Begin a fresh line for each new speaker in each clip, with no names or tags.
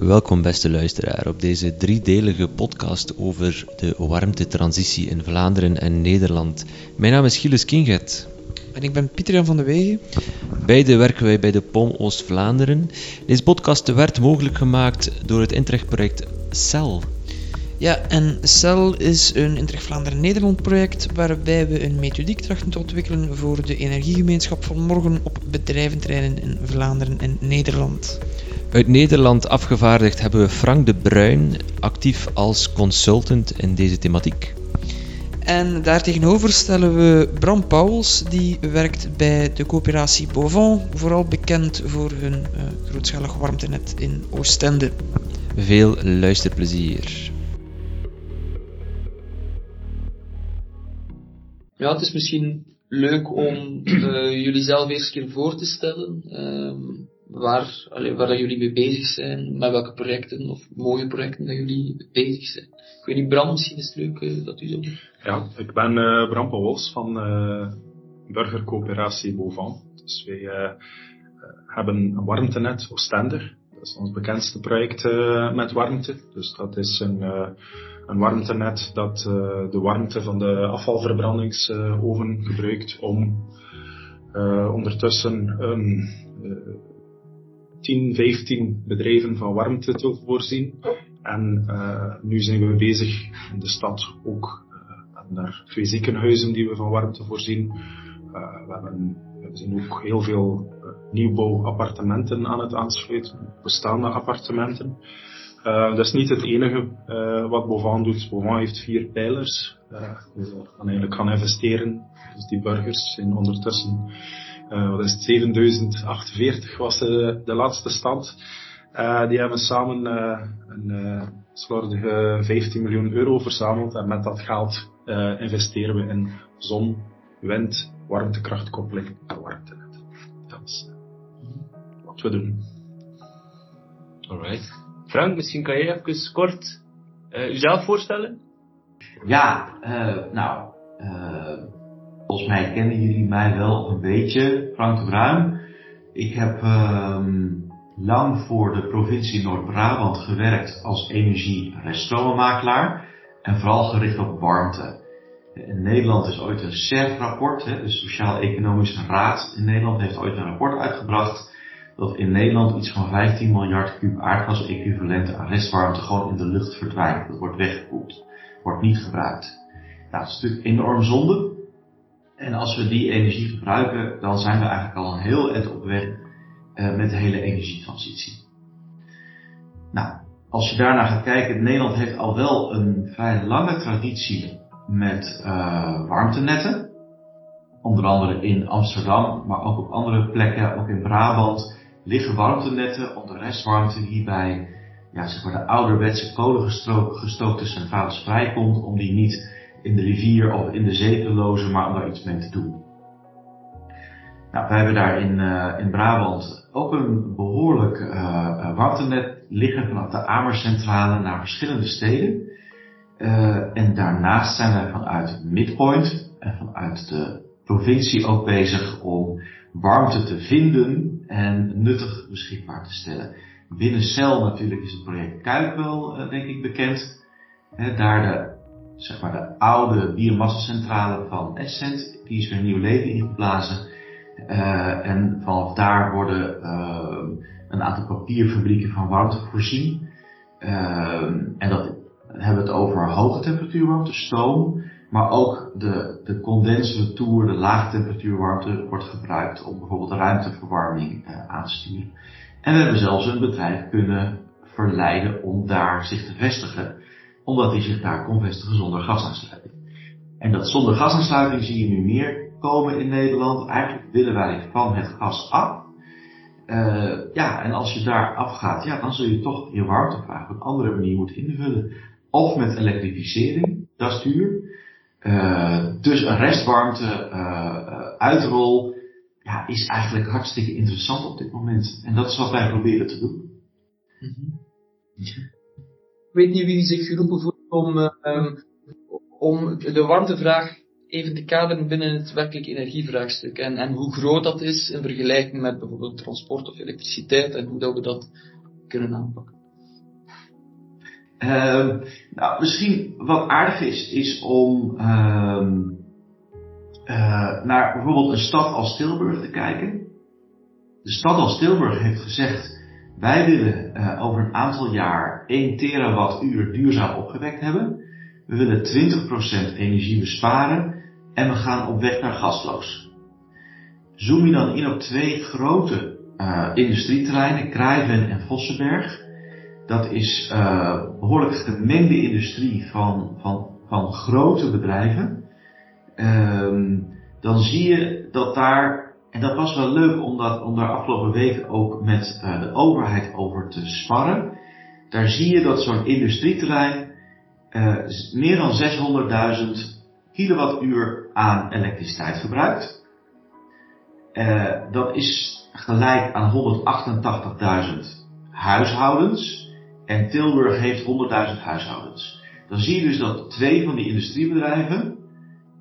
Welkom beste luisteraar op deze driedelige podcast over de warmtetransitie in Vlaanderen en Nederland. Mijn naam is Gilles Kinget.
En ik ben Pieter Jan van de Wegen.
Beide werken wij bij de POM Oost-Vlaanderen. Deze podcast werd mogelijk gemaakt door het Intrecht-project CEL.
Ja, en CEL is een Intrecht Vlaanderen-Nederland project waarbij we een methodiek trachten te ontwikkelen voor de energiegemeenschap van morgen op bedrijventerreinen in Vlaanderen en Nederland.
Uit Nederland afgevaardigd hebben we Frank de Bruin, actief als consultant in deze thematiek.
En daartegenover stellen we Bram Pauwels, die werkt bij de coöperatie Beauvant, vooral bekend voor hun uh, grootschalig warmtenet in Oostende.
Veel luisterplezier.
Ja, het is misschien leuk om uh, jullie zelf eerst een keer voor te stellen. Uh, waar, allee, waar jullie mee bezig zijn, met welke projecten of mooie projecten dat jullie bezig zijn. Ik weet niet, Bram, misschien is het leuk uh, dat u zo
Ja, ik ben uh, Bram Pauwels van uh, burgercoöperatie Beauvant. Dus wij hebben een warmtenet Oostender. Dat is ons bekendste project met warmte. Dus dat is een, een warmtenet dat de warmte van de afvalverbrandingsoven gebruikt om ondertussen een 10, 15 bedrijven van warmte te voorzien. En uh, nu zijn we bezig in de stad ook. En daar twee ziekenhuizen die we van warmte voorzien. Uh, we, hebben, ook heel veel nieuwbouwappartementen aan het aansluiten, bestaande appartementen. dat is niet het enige wat Bovan doet. Bovan heeft vier pijlers. Uh, we gaan eigenlijk gaan investeren. Dus die burgers zijn ondertussen uh, wat is het, 7048 was de, de laatste stand. Uh, die hebben samen uh, een uh, slordige 15 miljoen euro verzameld. En met dat geld investeren we in zon, wind, warmtekrachtkoppeling en warmtenet. Dat is wat we doen.
Alright. Frank, misschien kan jij even kort jezelf voorstellen?
Ja, nou, Volgens mij kennen jullie mij wel een beetje, Frank de Bruin. Ik heb um, lang voor de provincie Noord-Brabant gewerkt als energie- en vooral gericht op warmte. In Nederland is ooit een SERF-rapport, de Sociaal-Economische Raad in Nederland heeft ooit een rapport uitgebracht dat in Nederland iets van 15 miljard kub aardgas-equivalent aan restwarmte gewoon in de lucht verdwijnt. Dat wordt weggekoeld, wordt niet gebruikt. Nou, dat is natuurlijk enorm zonde, en als we die energie gebruiken, dan zijn we eigenlijk al een heel eind op weg uh, met de hele energietransitie. Nou, als je daarna gaat kijken, Nederland heeft al wel een vrij lange traditie met uh, warmtenetten. Onder andere in Amsterdam, maar ook op andere plekken, ook in Brabant, liggen warmtenetten om de restwarmte die bij ja, zeg maar de ouderwetse kolengestookte centrales vrijkomt, om die niet in de rivier of in de zee te lozen, maar om daar iets mee te doen. Nou, wij hebben daar in, uh, in Brabant ook een behoorlijk uh, warmtenet liggen vanaf de Amercentrale naar verschillende steden. En daarnaast zijn wij vanuit Midpoint en vanuit de provincie ook bezig om warmte te vinden en nuttig beschikbaar te stellen. Binnen CEL natuurlijk is het project Kuip wel, denk ik, bekend. Daar de zeg maar de oude biomassacentrale van Essent, die is weer nieuw leven ingeblazen. Uh, en vanaf daar worden uh, een aantal papierfabrieken van warmte voorzien. Uh, en dat hebben we het over hoge temperatuurwarmte, stoom. Maar ook de, de condensretour, de lage temperatuurwarmte, wordt gebruikt om bijvoorbeeld ruimteverwarming aan te sturen. En we hebben zelfs een bedrijf kunnen verleiden om daar zich te vestigen omdat hij zich daar kon vestigen zonder gasaansluiting. En dat zonder gasaansluiting zie je nu meer komen in Nederland. Eigenlijk willen wij van het gas af. Uh, ja, en als je daar afgaat, ja, dan zul je toch je warmtevraag op een andere manier moeten invullen. Of met elektrificering, dat is duur. Uh, dus een restwarmte uh, uitrol ja, is eigenlijk hartstikke interessant op dit moment. En dat is wat wij proberen te doen. Mm
-hmm. Weet niet wie zich geroepen voelt om, uh, om de warmtevraag even te kaderen binnen het werkelijk energievraagstuk. En, en hoe groot dat is in vergelijking met bijvoorbeeld transport of elektriciteit en hoe dat we dat kunnen aanpakken.
Ehm, nou, misschien wat aardig is, is om ehm, eh, naar bijvoorbeeld een stad als Tilburg te kijken. De stad als Tilburg heeft gezegd, wij willen uh, over een aantal jaar 1 terawattuur duurzaam opgewekt hebben. We willen 20% energie besparen en we gaan op weg naar gasloos. Zoom je dan in op twee grote uh, industrieterreinen, Kruiven en Vossenberg. Dat is uh, behoorlijk gemengde industrie van, van, van grote bedrijven. Um, dan zie je dat daar, en dat was wel leuk om, om daar afgelopen weken ook met uh, de overheid over te sparren. Daar zie je dat zo'n industrieterrein uh, meer dan 600.000 kilowattuur aan elektriciteit verbruikt. Uh, dat is gelijk aan 188.000 huishoudens. En Tilburg heeft 100.000 huishoudens. Dan zie je dus dat twee van die industriebedrijven,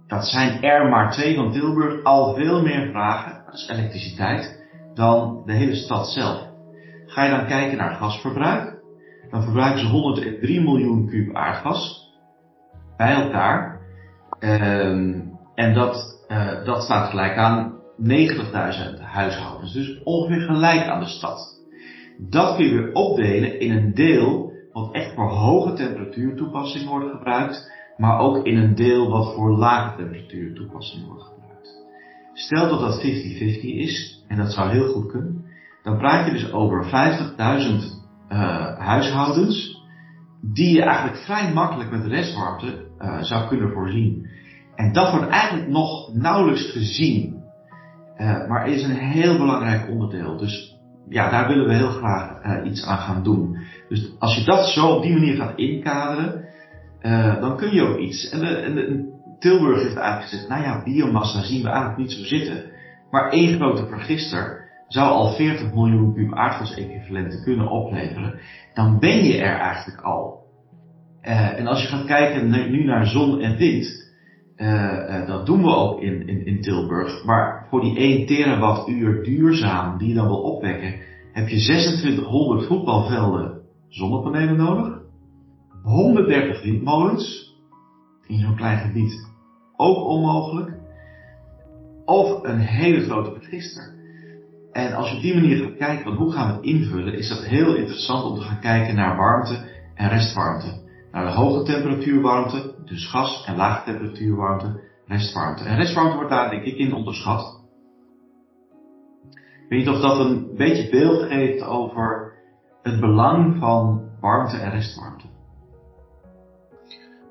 dat zijn er maar twee van Tilburg, al veel meer vragen, dat is elektriciteit, dan de hele stad zelf. Ga je dan kijken naar gasverbruik, dan verbruiken ze 103 miljoen kub aardgas bij elkaar. Um, en dat, uh, dat staat gelijk aan 90.000 huishoudens. Dus ongeveer gelijk aan de stad. Dat kun je weer opdelen in een deel wat echt voor hoge temperatuur toepassing wordt gebruikt, maar ook in een deel wat voor lage temperatuur toepassing wordt gebruikt. Stel dat dat 50-50 is, en dat zou heel goed kunnen, dan praat je dus over 50.000 uh, huishoudens die je eigenlijk vrij makkelijk met restwarmte uh, zou kunnen voorzien. En dat wordt eigenlijk nog nauwelijks gezien. Uh, maar is een heel belangrijk onderdeel. Dus ja, daar willen we heel graag iets aan gaan doen. Dus als je dat zo op die manier gaat inkaderen, uh, dan kun je ook iets. En, en Tilburg heeft eigenlijk gezegd, nou ja, biomassa zien we eigenlijk niet zo zitten. Maar één grote vergister zou al 40 miljoen kub aardgas-equivalenten kunnen opleveren. Dan ben je er eigenlijk al. Uh, en als je gaat kijken nu naar zon en wind, uh, dat doen we ook in, in, in Tilburg. Maar voor die 1 terawattuur duurzaam die je dan wil opwekken, heb je 2600 voetbalvelden zonnepanelen nodig. 130 windmolens in zo'n klein gebied ook onmogelijk. Of een hele grote vergister. En als je op die manier gaat kijken van hoe gaan we het invullen, is dat heel interessant om te gaan kijken naar warmte en restwarmte. Naar de hoge temperatuurwarmte, dus gas en lage temperatuurwarmte, restwarmte. En restwarmte wordt daar denk ik in onderschat. Ik weet niet of dat een beetje beeld geeft over het belang van warmte en restwarmte.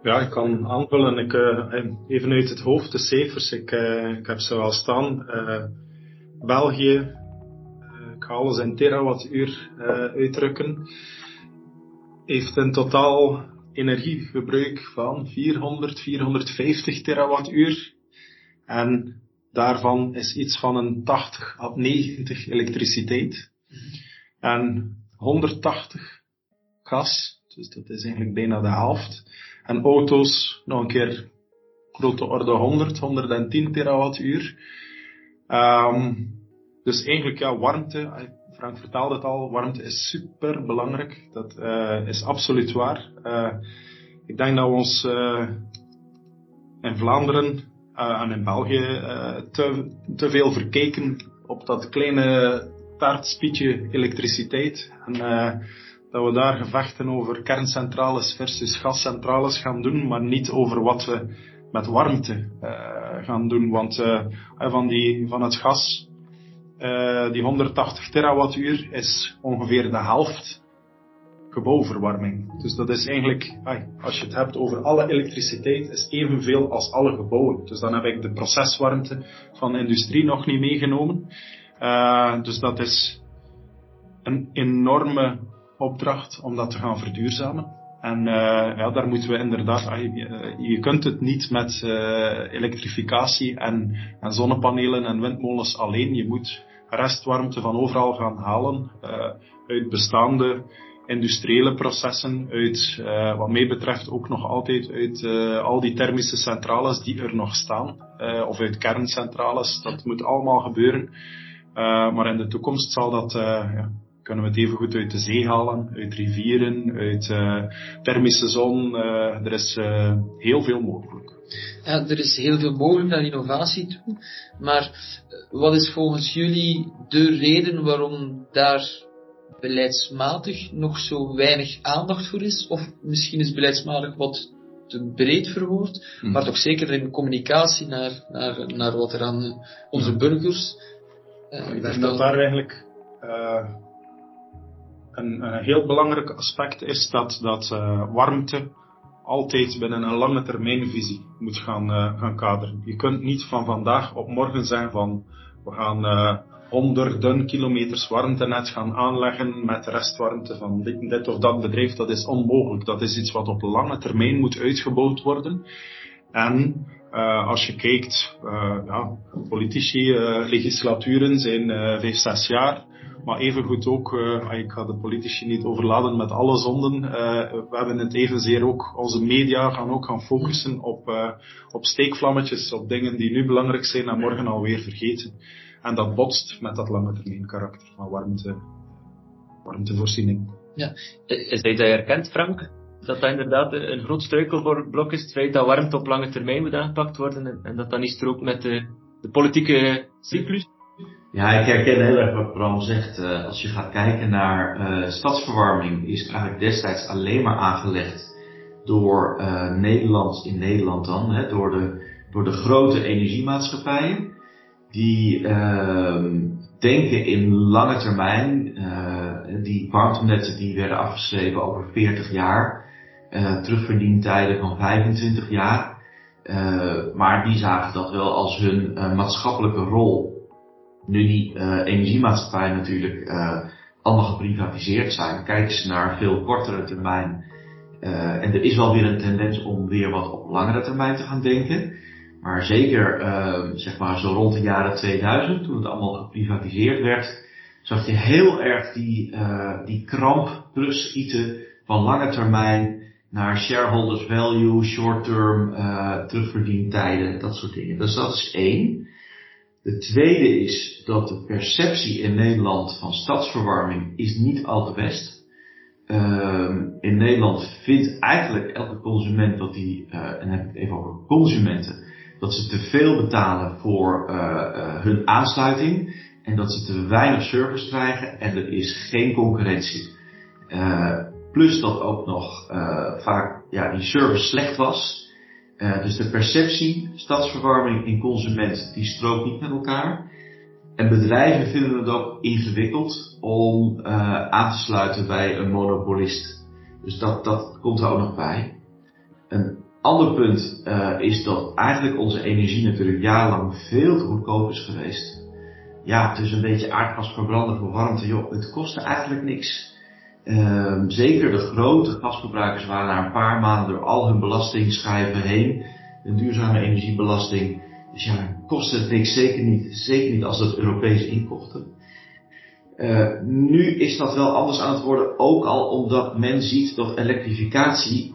Ja, ik kan aanvullen. Ik, uh, even uit het hoofd de cijfers. Ik, uh, ik heb ze wel staan. België, ik ga alles in terawattuur uitdrukken, heeft in totaal energieverbruik van 400, 450 terawattuur. En daarvan is iets van een 80 à 90 elektriciteit. En 180 gas, dus dat is eigenlijk bijna de helft. En auto's nog een keer grote orde 100, 110 terawattuur. Um, dus eigenlijk ja, warmte, Frank vertaalde het al, warmte is super belangrijk. Dat uh, is absoluut waar. Uh, ik denk dat we ons in Vlaanderen en in België te, te veel verkeken op dat kleine taartspietje elektriciteit. En dat we daar gevechten over kerncentrales versus gascentrales gaan doen, maar niet over wat we met warmte gaan doen. Want van, die, van het gas uh, die 180 terawattuur is ongeveer de helft gebouwverwarming. Dus dat is eigenlijk, als je het hebt over alle elektriciteit, is evenveel als alle gebouwen. Dus dan heb ik de proceswarmte van de industrie nog niet meegenomen. Dus dat is een enorme opdracht om dat te gaan verduurzamen. En uh, ja, daar moeten we inderdaad, je, je kunt het niet met uh, elektrificatie en, en zonnepanelen en windmolens alleen. Je moet restwarmte van overal gaan halen uh, uit bestaande industriële processen, uit wat mij betreft ook nog altijd uit al die thermische centrales die er nog staan, of uit kerncentrales. Dat moet allemaal gebeuren. maar in de toekomst zal dat ja, kunnen we het even goed uit de zee halen, uit rivieren, uit uh, thermische zon. Uh, er is uh, heel veel mogelijk.
Ja, er is heel veel mogelijk naar innovatie toe. Maar wat is volgens jullie de reden waarom daar beleidsmatig nog zo weinig aandacht voor is? Of misschien is beleidsmatig wat te breed verwoord, hmm. maar toch zeker in communicatie naar, naar, naar wat er aan onze burgers.
Uh, ik denk dat daar eigenlijk uh, een, een, heel belangrijk aspect is dat, dat uh, warmte altijd binnen een lange termijnvisie moet gaan, gaan kaderen. Je kunt niet van vandaag op morgen zeggen van we gaan honderden kilometers warmtenet gaan aanleggen met restwarmte van dit, of dat bedrijf, dat is onmogelijk. Dat is iets wat op lange termijn moet uitgebouwd worden. En uh, als je kijkt, uh, ja, politici, uh, legislaturen zijn vijf, zes jaar. Maar evengoed ook, ik ga de politici niet overladen met alle zonden. we hebben het evenzeer ook, onze media gaan ook gaan focussen op, op steekvlammetjes, op dingen die nu belangrijk zijn en morgen alweer vergeten. En dat botst met dat lange termijn karakter van warmte, warmtevoorziening.
Ja. Is dat herkent, Frank? Dat dat inderdaad een groot struikelblok is, het feit dat warmte op lange termijn moet aangepakt worden en, dat dat niet strookt met de, de politieke cyclus?
Ja, ik herken heel erg wat Bram zegt. Uh, als je gaat kijken naar uh, stadsverwarming, is eigenlijk destijds alleen maar aangelegd door uh, Nederland, in Nederland dan, hè, door, de, door de grote energiemaatschappijen die denken in lange termijn. Die warmtenetten die werden afgeschreven over 40 jaar. Terugverdientijden van 25 jaar. Maar die zagen dat wel als hun maatschappelijke rol. Nu die energiemaatschappijen natuurlijk allemaal geprivatiseerd zijn, kijken ze naar veel kortere termijn. en er is wel weer een tendens om weer wat op langere termijn te gaan denken. Maar zeker, uh, zeg maar, zo rond de jaren 2000, toen het allemaal geprivatiseerd werd, zag je heel erg die, die kramp terugschieten van lange termijn naar shareholders value, short term, uh, terugverdientijden, dat soort dingen. Dus dat is één. De tweede is dat de perceptie in Nederland van stadsverwarming is niet al te best. Uh, in Nederland vindt eigenlijk elke consument dat die, uh, en dan heb ik het even over consumenten, dat ze te veel betalen voor uh, uh, hun aansluiting en dat ze te weinig service krijgen en er is geen concurrentie. Plus dat ook nog vaak ja, die service slecht was. Dus de perceptie, stadsverwarming in consument, die strookt niet met elkaar. En bedrijven vinden het ook ingewikkeld om aan te sluiten bij een monopolist. Dus dat, dat komt er ook nog bij. En ander punt uh, is dat eigenlijk onze energie natuurlijk jarenlang veel te goedkoop is geweest. Ja, is een beetje aardgas verbranden voor warmte, joh, het kostte eigenlijk niks. Uh, zeker de grote gasverbruikers waren na een paar maanden door al hun belastingschijven heen. Een duurzame energiebelasting. Dus ja, kost het niks, zeker niet, zeker niet als het Europees inkochten. Uh, nu is dat wel anders aan het worden, ook al omdat men ziet dat elektrificatie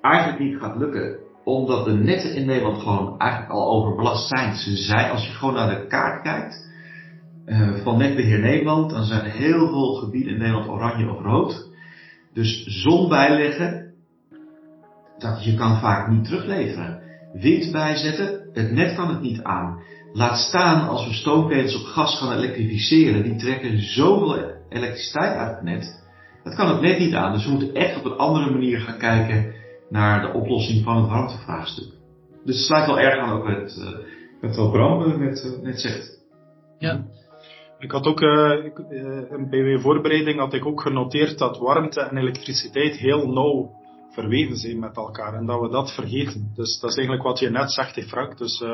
eigenlijk niet gaat lukken. Omdat de netten in Nederland gewoon eigenlijk al overbelast zijn. Ze zijn, als je gewoon naar de kaart kijkt, uh, van Netbeheer Nederland, dan zijn heel veel gebieden in Nederland oranje of rood. Dus zon bijleggen, dat je kan vaak niet terugleveren. Wind bijzetten, het net kan het niet aan. Laat staan als we stoomketens op gas gaan elektrificeren, die trekken zoveel elektriciteit uit het net. Dat kan het net niet aan. Dus we moeten echt op een andere manier gaan kijken naar de oplossing van het warmtevraagstuk. Dus het sluit wel erg aan ook met, met wat Bram net, uh, net zegt.
Ja.
Ik had ook, uh, ik, bij mijn voorbereiding had ik ook genoteerd dat warmte en elektriciteit heel nauw verweven zijn met elkaar en dat we dat vergeten. Dus dat is eigenlijk wat je net zegt, Frank. Dus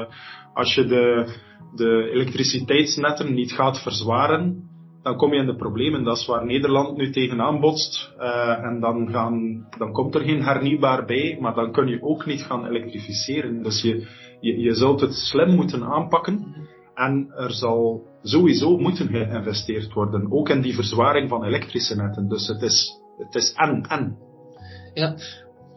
als je de, de elektriciteitsnetten niet gaat verzwaren, dan kom je in de problemen. Dat is waar Nederland nu tegenaan botst. En dan, gaan, dan komt er geen hernieuwbaar bij, maar dan kun je ook niet gaan elektrificeren. Dus je, je, je zult het slim moeten aanpakken. En er zal sowieso moeten geïnvesteerd worden, ook in die verzwaring van elektrische netten. Dus het is, het is en, en.
Ja,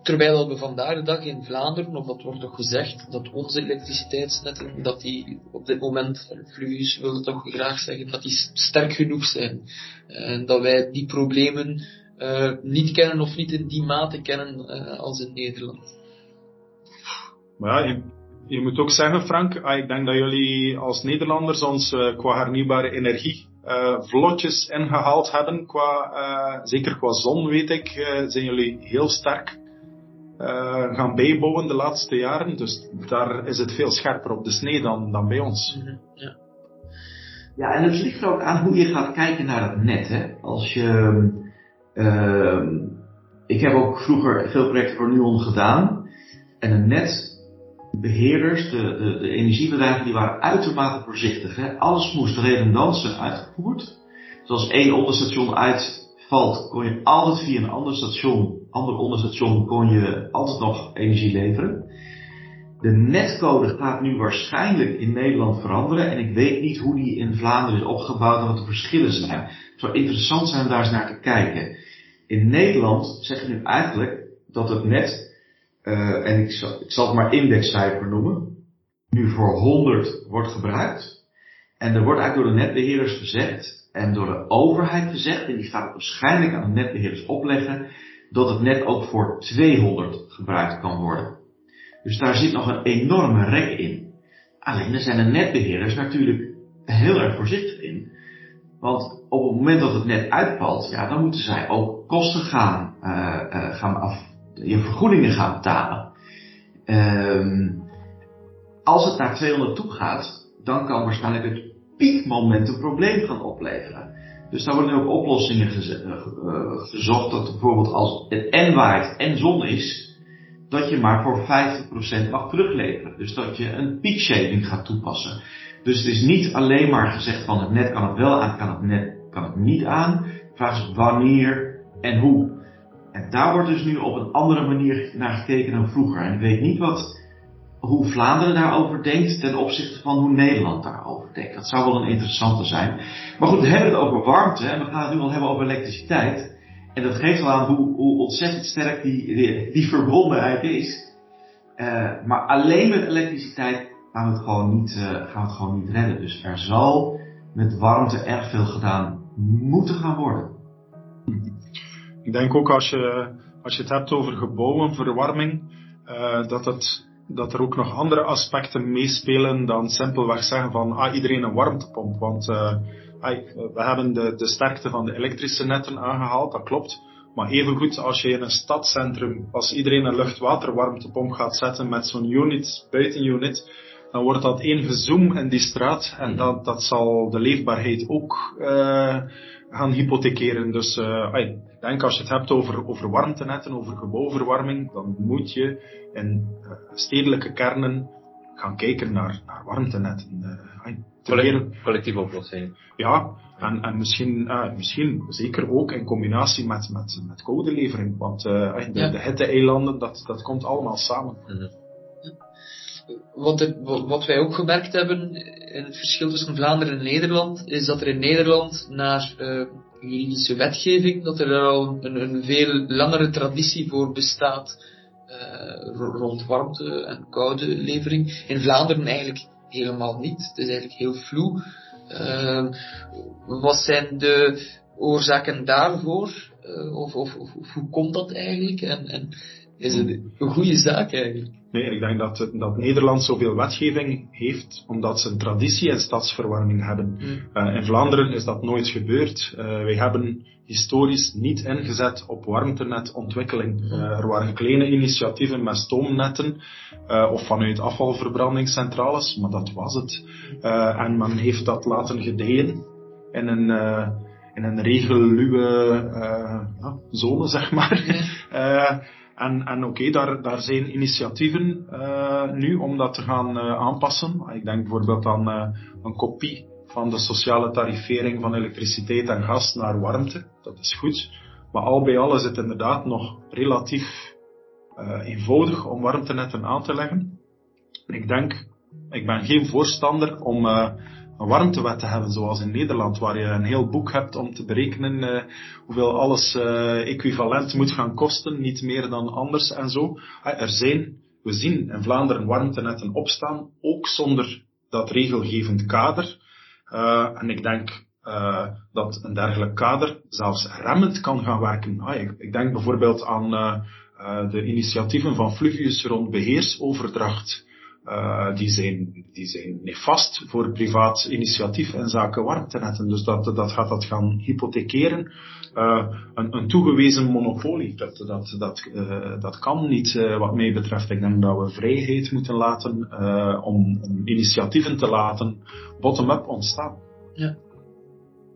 Terwijl we vandaag de dag in Vlaanderen, of dat wordt toch gezegd, dat onze elektriciteitsnetten, dat die op dit moment, Fluvius wil toch graag zeggen, dat die sterk genoeg zijn. En dat wij die problemen uh, niet kennen of niet in die mate kennen uh, als in Nederland.
Maar ja, je, moet ook zeggen, Frank, ah, ik denk dat jullie als Nederlanders ons uh, qua hernieuwbare energie vlotjes ingehaald hebben. Qua, zeker qua zon, weet ik, zijn jullie heel sterk gaan bijbouwen de laatste jaren. Dus daar is het veel scherper op de snee dan, dan bij ons.
Mhm, ja.
ja, en het ligt er ook aan hoe je gaat kijken naar het net. Hè? Als je uh, ik heb ook vroeger veel projecten voor Nuon gedaan. En de netbeheerders, de, de, de energiebedrijven, die waren uitermate voorzichtig. Hè? Alles moest redundant zijn uitgevoerd. Dus als één onderstation uitvalt, kon je altijd via een ander station, ander onderstation, kon je altijd nog energie leveren. De netcode gaat nu waarschijnlijk in Nederland veranderen. En ik weet niet hoe die in Vlaanderen is opgebouwd en wat de verschillen zijn. Het zou interessant zijn om daar eens naar te kijken. In Nederland zeg je nu eigenlijk dat het net, uh, en ik zal, het maar indexcijfer noemen, nu voor 100 wordt gebruikt. En er wordt eigenlijk door de netbeheerders gezegd, en door de overheid gezegd, en die gaat het waarschijnlijk aan de netbeheerders opleggen, dat het net ook voor 200 gebruikt kan worden. Dus daar zit nog een enorme rek in. Alleen daar zijn de netbeheerders natuurlijk heel erg voorzichtig in. Want op het moment dat het net uitvalt, ja, dan moeten zij ook kosten gaan, uh, gaan af, je vergoedingen gaan betalen. Um, als het naar 200 toe gaat, dan kan waarschijnlijk het piekmoment een probleem gaan opleveren. Dus daar worden ook oplossingen uh, gezocht dat bijvoorbeeld als het en waait en zon is, dat je maar voor 50% mag terugleveren. Dus dat je een peak shaving gaat toepassen. Dus het is niet alleen maar gezegd van het net kan het wel aan, kan het net kan het niet aan. De vraag is wanneer en hoe. En daar wordt dus nu op een andere manier naar gekeken dan vroeger. En ik weet niet wat, hoe Vlaanderen daarover denkt ten opzichte van hoe Nederland daarover denkt. Dat zou wel een interessante zijn. Maar goed, we hebben het over warmte en we gaan het nu al hebben over elektriciteit. En dat geeft wel aan hoe, hoe ontzettend sterk die, die, verbondenheid is. Uh, maar alleen met elektriciteit gaan we het gewoon niet, uh, gaan we het gewoon niet redden. Dus er zal met warmte erg veel gedaan moeten gaan worden.
Ik denk ook als je, als je het hebt over gebouwen, verwarming, uh, dat, het, dat er ook nog andere aspecten meespelen dan simpelweg zeggen van ah, iedereen een warmtepomp. Want uh, we hebben de, de sterkte van de elektrische netten aangehaald, dat klopt. Maar evengoed als je in een stadcentrum, als iedereen een luchtwaterwarmtepomp gaat zetten met zo'n unit, buitenunit, dan wordt dat één gezoom in die straat en dat, dat zal de leefbaarheid ook uh, gaan hypothekeren. Dus uh, ik denk als je het hebt over, over warmtenetten, over gebouwverwarming, dan moet je in uh, stedelijke kernen gaan kijken naar, naar warmtenetten.
Collectieve collectieve oplossingen.
Ja, en, en misschien, misschien zeker ook in combinatie met, met, met koude levering. Want de, ja. de hitte-eilanden, dat, dat komt allemaal samen.
Mm -hmm
wat, wat wij ook gemerkt hebben in het verschil tussen Vlaanderen en Nederland, is dat er in Nederland naar uh, juridische wetgeving, dat er al een, een veel langere traditie voor bestaat uh, rond warmte en koude levering. In Vlaanderen eigenlijk helemaal niet. Het is eigenlijk heel vloe. Uh, wat zijn de oorzaken daarvoor? Of, of, of, hoe komt dat eigenlijk? En, en is het een goede zaak eigenlijk?
Nee, ik denk dat, dat Nederland zoveel wetgeving heeft omdat ze een traditie in stadsverwarming hebben. Mm. Uh, in Vlaanderen is dat nooit gebeurd. Uh, wij hebben historisch niet ingezet op warmtenetontwikkeling. Uh, er waren kleine initiatieven met stoomnetten of vanuit afvalverbrandingscentrales, maar dat was het. en men heeft dat laten gedijen in een, in een regelluwe ja, zone, zeg maar. En, en oké, okay, daar, daar zijn initiatieven uh, nu om dat te gaan uh, aanpassen. Ik denk bijvoorbeeld aan uh, een kopie van de sociale tarifering van elektriciteit en gas naar warmte. Dat is goed. Maar al bij al is het inderdaad nog relatief eenvoudig om warmtenetten aan te leggen. Ik denk, ik ben geen voorstander om een warmtewet te hebben zoals in Nederland, waar je een heel boek hebt om te berekenen uh, hoeveel alles uh, equivalent moet gaan kosten, niet meer dan anders en zo. Uh, er zijn, we zien in Vlaanderen warmtenetten opstaan, ook zonder dat regelgevend kader. en ik denk dat een dergelijk kader zelfs remmend kan gaan werken. Ah, ik, ik, denk bijvoorbeeld aan de initiatieven van Fluvius rond beheersoverdracht. Uh, die, zijn, die zijn nefast voor privaat initiatief in zaken warmtenetten. Dus dat, dat gaat dat gaan hypothekeren. Uh, een, een toegewezen monopolie, dat, dat, dat, uh, dat kan niet wat mij betreft. Ik denk dat we vrijheid moeten laten om, om initiatieven te laten bottom-up ontstaan.
Ja.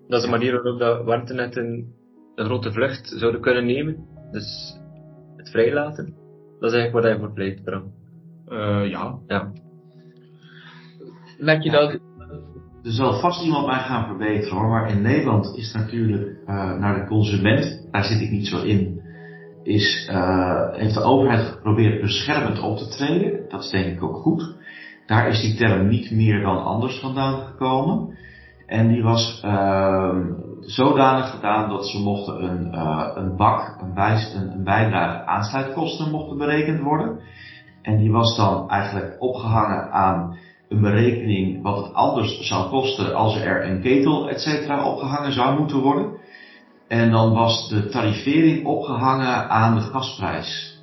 Dat is de manier waarop dat warmtenetten een grote vlucht zouden kunnen nemen. Dus het vrijlaten. Dat is eigenlijk waar hij voor pleit.
Uh, ja.
ja.
Merk je dat?
Er zal vast iemand mij gaan verbeteren hoor, maar in Nederland is natuurlijk uh, naar de consument, daar zit ik niet zo in, is, uh, heeft de overheid geprobeerd beschermend op te treden. Dat is denk ik ook goed. Daar is die term niet meer dan anders vandaan gekomen. En die was uh, zodanig gedaan dat ze mochten een, een bak, een, bijst, een, een bijdrage aansluitkosten mochten berekend worden. En die was dan eigenlijk opgehangen aan een berekening wat het anders zou kosten als er een ketel, et cetera, opgehangen zou moeten worden. En dan was de tarifering opgehangen aan de gasprijs.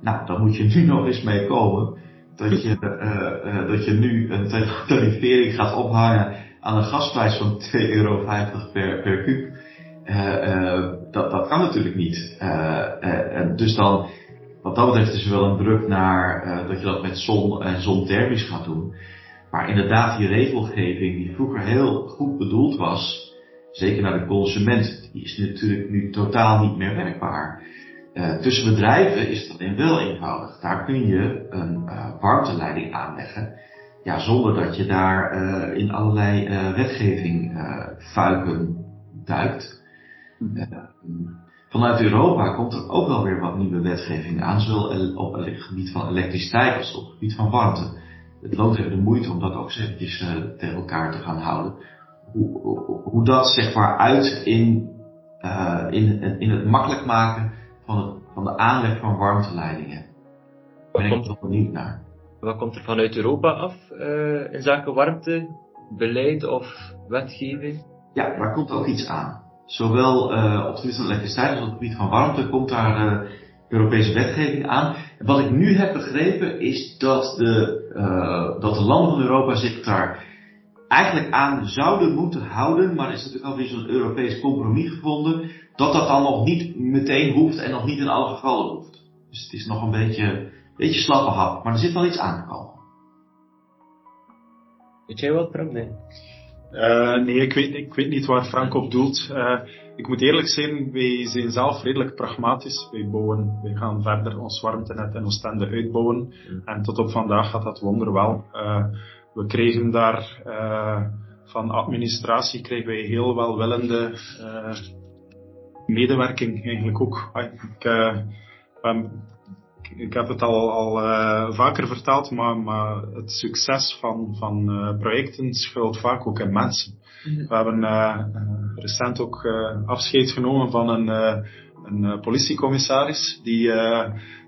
Nou, dan moet je nu nog eens mee komen dat je, uh, dat je nu een tarifering gaat ophangen aan een gasprijs van 2,50 euro per, per kuub. Uh, dat, dat kan natuurlijk niet. dus dan wat dat betreft is er wel een druk naar uh, dat je dat met zon en zonthermisch gaat doen. Maar inderdaad, die regelgeving die vroeger heel goed bedoeld was, zeker naar de consument, die is natuurlijk nu totaal niet meer werkbaar. Uh, tussen bedrijven is het alleen wel eenvoudig. Daar kun je een uh, warmteleiding aanleggen, ja, zonder dat je daar uh, in allerlei wetgeving fuiken duikt. Vanuit Europa komt er ook wel weer wat nieuwe wetgeving aan, zowel op het gebied van elektriciteit als op het gebied van warmte. Het loont even de moeite om dat ook eens eventjes uh, tegen elkaar te gaan houden. Hoe, hoe, hoe dat zeg maar uit in, uh, in, in het makkelijk maken van, het, van de aanleg van warmteleidingen. Daar ben ik toch benieuwd naar.
Wat komt er vanuit Europa af uh, in zaken warmtebeleid of wetgeving?
Ja, daar komt ook iets aan. Zowel uh, op het gebied van elektriciteit als op het gebied van warmte komt daar uh, Europese wetgeving aan. Wat ik nu heb begrepen is dat de, uh, dat de landen van Europa zich daar eigenlijk aan zouden moeten houden, maar er is natuurlijk alweer zo'n Europees compromis gevonden, dat dat dan nog niet meteen hoeft en nog niet in alle gevallen hoeft. Dus het is nog een beetje, beetje slappe hap, maar er zit wel iets aan te komen.
Weet jij wat, Bram? Nee.
Uh, nee, ik weet, ik weet niet waar Frank op doelt. Uh, ik moet eerlijk zijn, wij zijn zelf redelijk pragmatisch. Wij bouwen, wij gaan verder ons warmtenet in Oostende uitbouwen. En tot op vandaag gaat dat wonder wel. Uh, we kregen daar van administratie krijgen wij heel welwillende medewerking eigenlijk ook. Ik, ik heb het al, al uh, vaker verteld, maar, maar het succes van, van uh, projecten schuilt vaak ook in mensen. Mm. We hebben uh, recent ook afscheid genomen van een, een politiecommissaris die,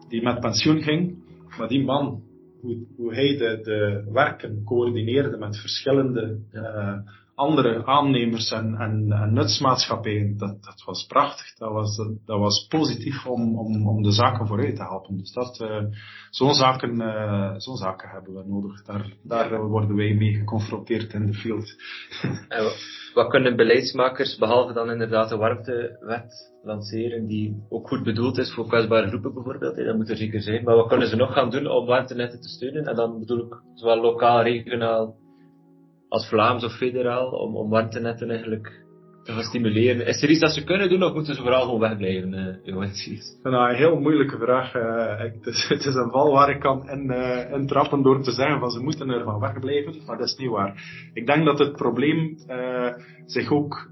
die met pensioen ging. Maar die man, hoe, hoe hij de, de werken coördineerde met verschillende andere aannemers en, en, en nutsmaatschappijen, dat, dat was prachtig. Dat was, dat was positief om, om, om de zaken vooruit te helpen. Dus dat, uh, zo'n zaken, uh, zo'n zaken hebben we nodig. Daar, daar worden wij mee geconfronteerd in de field.
en wat kunnen beleidsmakers, behalve dan inderdaad de warmtewet, lanceren, die ook goed bedoeld is voor kwetsbare groepen bijvoorbeeld, dat moet er zeker zijn. Maar wat kunnen ze nog gaan doen om warmtenetten te steunen? En dan bedoel ik zowel lokaal, regionaal, als Vlaams of federaal om, om warmtenetten eigenlijk te stimuleren? Is er iets dat ze kunnen doen of moeten ze vooral gewoon wegblijven, uh, jongens?
Nou, een heel moeilijke vraag. Uh, het, is, een val waar ik kan uh, in trappen door te zeggen van ze moeten er van wegblijven, maar dat is niet waar. Ik denk dat het probleem zich ook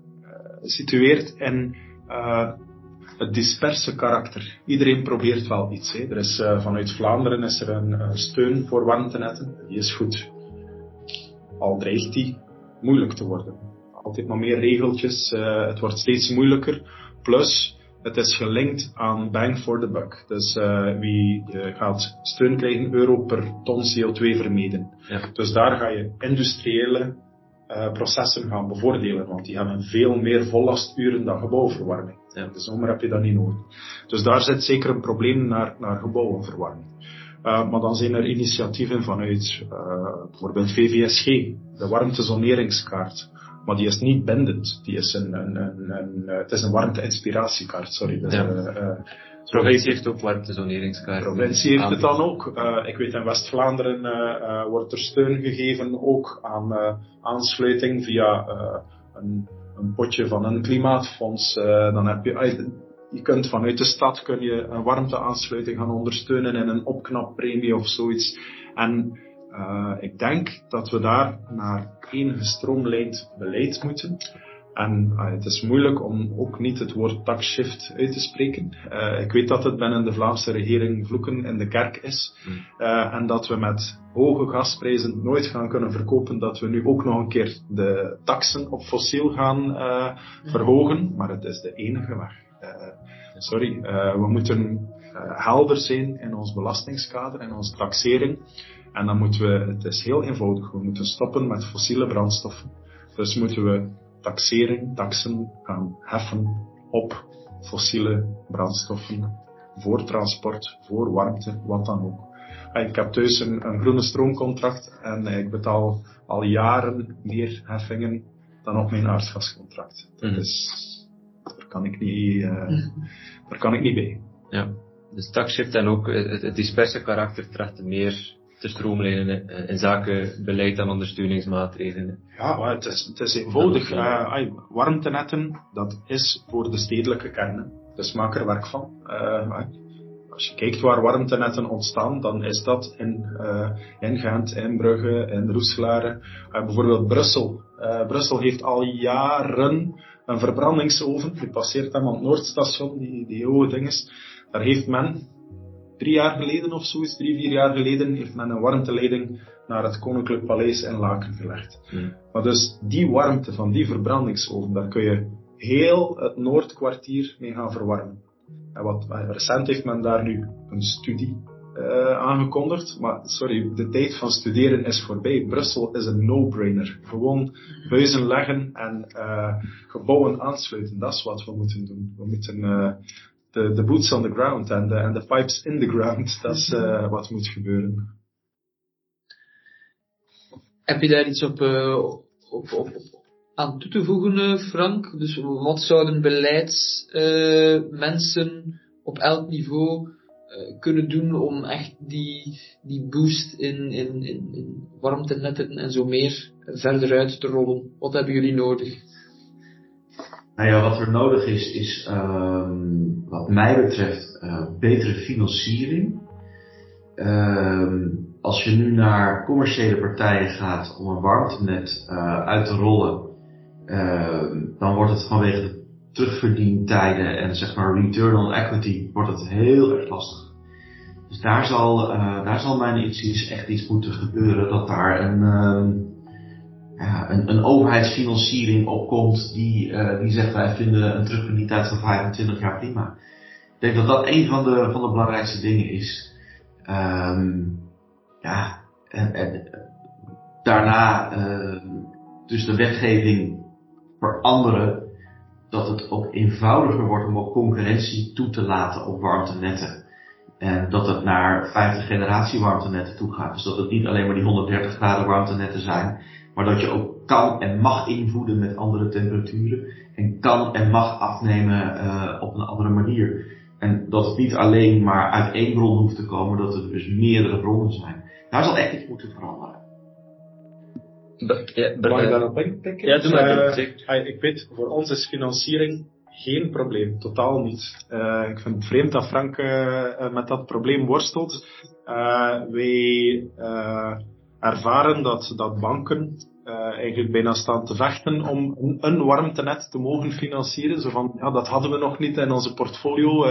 situeert in het disperse karakter. Iedereen probeert wel iets. Hè. Er is, vanuit Vlaanderen is er een steun voor warmtenetten. Die is goed al dreigt die moeilijk te worden. Altijd maar meer regeltjes, het wordt steeds moeilijker. Plus, het is gelinkt aan bang for the buck. Dus uh, wie uh, gaat steun krijgen, euro per ton CO2 vermeden. Ja. Dus daar ga je industriële uh, processen gaan bevoordelen, want die hebben veel meer vollasturen dan gebouwverwarming. Ja. De zomer heb je dat niet nodig. Dus daar zit zeker een probleem naar, naar gebouwenverwarming. Uh, maar dan zijn er initiatieven vanuit uh, bijvoorbeeld VVSG, de warmtezoneringskaart. Maar die is niet bindend. Die is een, een, een, een het is een warmte-inspiratiekaart, sorry. Dus, ja.
uh, provincie heeft ook warmtezoneringskaart.
Provincie heeft het dan ook. Ik weet in West-Vlaanderen wordt er steun gegeven ook aan aansluiting via een, een, potje van een klimaatfonds. dan heb je, je kunt vanuit de stad kun je een warmteaansluiting gaan ondersteunen in een opknappremie of zoiets. En uh, ik denk dat we daar naar één gestroomlijnd beleid moeten. En uh, het is moeilijk om ook niet het woord taxshift uit te spreken. Uh, ik weet dat het binnen de Vlaamse regering vloeken in de kerk is. Uh, en dat we met hoge gasprijzen nooit gaan kunnen verkopen dat we nu ook nog een keer de taxen op fossiel gaan verhogen. Maar het is de enige weg. Sorry, we moeten helder zijn in ons belastingskader en onze taxering. En dan moeten we, het is heel eenvoudig, we moeten stoppen met fossiele brandstoffen. Dus moeten we taxering, taxen gaan heffen op fossiele brandstoffen voor transport, voor warmte, wat dan ook. Ik heb thuis een, een groene stroomcontract en ik betaal al jaren meer heffingen dan op mijn aardgascontract. Mm. Dus daar kan ik niet, uh, daar kan ik niet bij.
Ja, dus taxshift en ook het, het disperse karakter treft meer te stroomlijnen in zaken beleid en ondersteuningsmaatregelen.
Ja, maar het is, het is eenvoudig. Uh, warmtenetten, dat is voor de stedelijke kernen. Dus maak er werk van. Uh, als je kijkt waar warmtenetten ontstaan, dan is dat in, uh, in Gent, in Brugge, in Roeselare. Uh, bijvoorbeeld Brussel. Uh, Brussel heeft al jaren een verbrandingsoven. Je passeert hem aan het Noordstation, die, die oude dinges. Daar heeft men drie jaar geleden of zoiets, drie, vier jaar geleden, heeft men een warmteleiding naar het Koninklijk Paleis in Laken gelegd. Hmm. Maar dus die warmte van die verbrandingsoven, daar kun je heel het Noordkwartier mee gaan verwarmen. En wat recent heeft men daar nu een studie uh, aangekondigd. Maar sorry, de tijd van studeren is voorbij. Brussel is een no-brainer. Gewoon huizen leggen en uh, gebouwen aansluiten. Dat is wat we moeten doen. We moeten uh, de, boots on the ground en de, en pipes in the ground. Dat is wat moet gebeuren.
Heb je daar iets op, op, op, aan toe te voegen, eh, Frank? Dus wat zouden beleidsmensen op elk niveau kunnen doen om echt die, die boost in, in, in, warmtenetten en zo meer verder uit te rollen? Wat hebben jullie nodig?
Nou ja, wat er nodig is, is um, wat mij betreft uh, betere financiering. Um, als je nu naar commerciële partijen gaat om een warmtenet uh, uit te rollen, uh, dan wordt het vanwege de terugverdientijden en zeg maar return on equity, wordt het heel erg lastig. Dus daar zal, daar zal mijn inziens echt iets moeten gebeuren, dat daar een, ja, een, een overheidsfinanciering opkomt die, uh, die zegt wij vinden een terugverdientijd van 25 jaar prima. Ik denk dat dat een van de, van de belangrijkste dingen is. Um, ja, en, en daarna uh, dus de wetgeving veranderen, dat het ook eenvoudiger wordt om ook concurrentie toe te laten op warmtenetten. En dat het naar vijfde generatie warmtenetten toe gaat. Dus dat het niet alleen maar die 130 graden warmtenetten zijn, maar dat je ook kan en mag invoeden met andere temperaturen en kan en mag afnemen uh, op een andere manier. En dat het niet alleen maar uit één bron hoeft te komen, dat er dus meerdere bronnen zijn. Daar zal echt iets moeten veranderen.
Ja, Mag ik daarop inpikken?
Ja, doe maar. Uh,
ik weet, voor ons is financiering geen probleem, totaal niet. Uh, ik vind het vreemd dat Frank uh, met dat probleem worstelt. wij ervaren dat, dat banken eigenlijk bijna staan te vechten om een, een warmtenet te mogen financieren. Zo van, ja, dat hadden we nog niet in onze portfolio.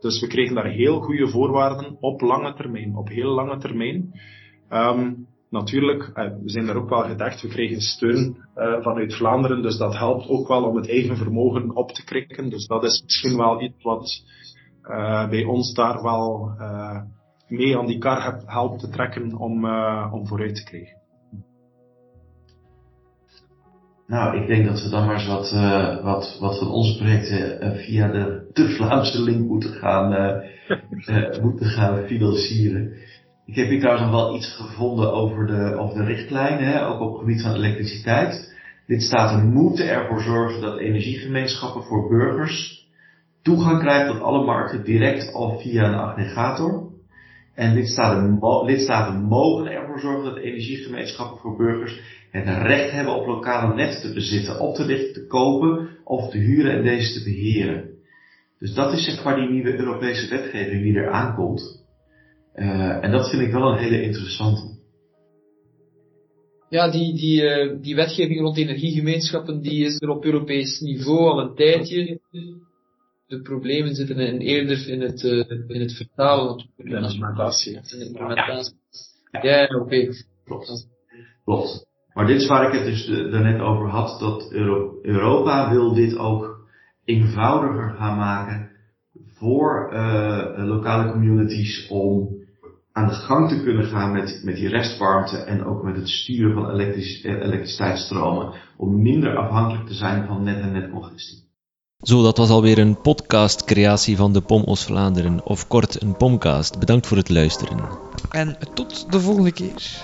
Dus we kregen daar heel goede voorwaarden op lange termijn, op heel lange termijn. Um, natuurlijk, uh, we zijn daar ook wel gedacht, we kregen steun uh, vanuit Vlaanderen, dus dat helpt ook wel om het eigen vermogen op te krikken. Dus dat is misschien wel iets wat uh, bij ons daar wel mee aan die kar helpt te trekken om, om vooruit te krijgen.
Nou, ik denk dat we dan maar eens wat, wat, wat van onze projecten via de, de Vlaamse link moeten gaan, moeten gaan financieren. Ik heb hier trouwens nog wel iets gevonden over de, over de richtlijnen, ook op het gebied van elektriciteit. Lidstaten moeten ervoor zorgen dat energiegemeenschappen voor burgers toegang krijgen tot alle markten direct of via een aggregator. En lidstaten, lidstaten mogen ervoor zorgen dat energiegemeenschappen voor burgers het recht hebben op lokale netten te bezitten, op te richten, te kopen of te huren en deze te beheren. Dus dat is zeg maar die nieuwe Europese wetgeving die er aankomt. Uh, en dat vind ik wel een hele interessante.
Ja, die, die, uh, die wetgeving rond energiegemeenschappen die is er op Europees niveau al een tijdje. De problemen zitten in, eerder in het, uh, in het vertalen.
De implementatie.
In de implementatie. Ja, ja. ja oké. Okay.
Klopt. Klopt. Maar dit is waar ik het dus daarnet over had, dat Europa wil dit ook eenvoudiger gaan maken voor uh, lokale communities om aan de gang te kunnen gaan met, met die restwarmte en ook met het sturen van elektrisch, eh, elektriciteitsstromen, om minder afhankelijk te zijn van net en netcongestie.
Zo, dat was alweer een podcast-creatie van de POM Oost-Vlaanderen, of kort een POMcast. Bedankt voor het luisteren.
En tot de volgende keer.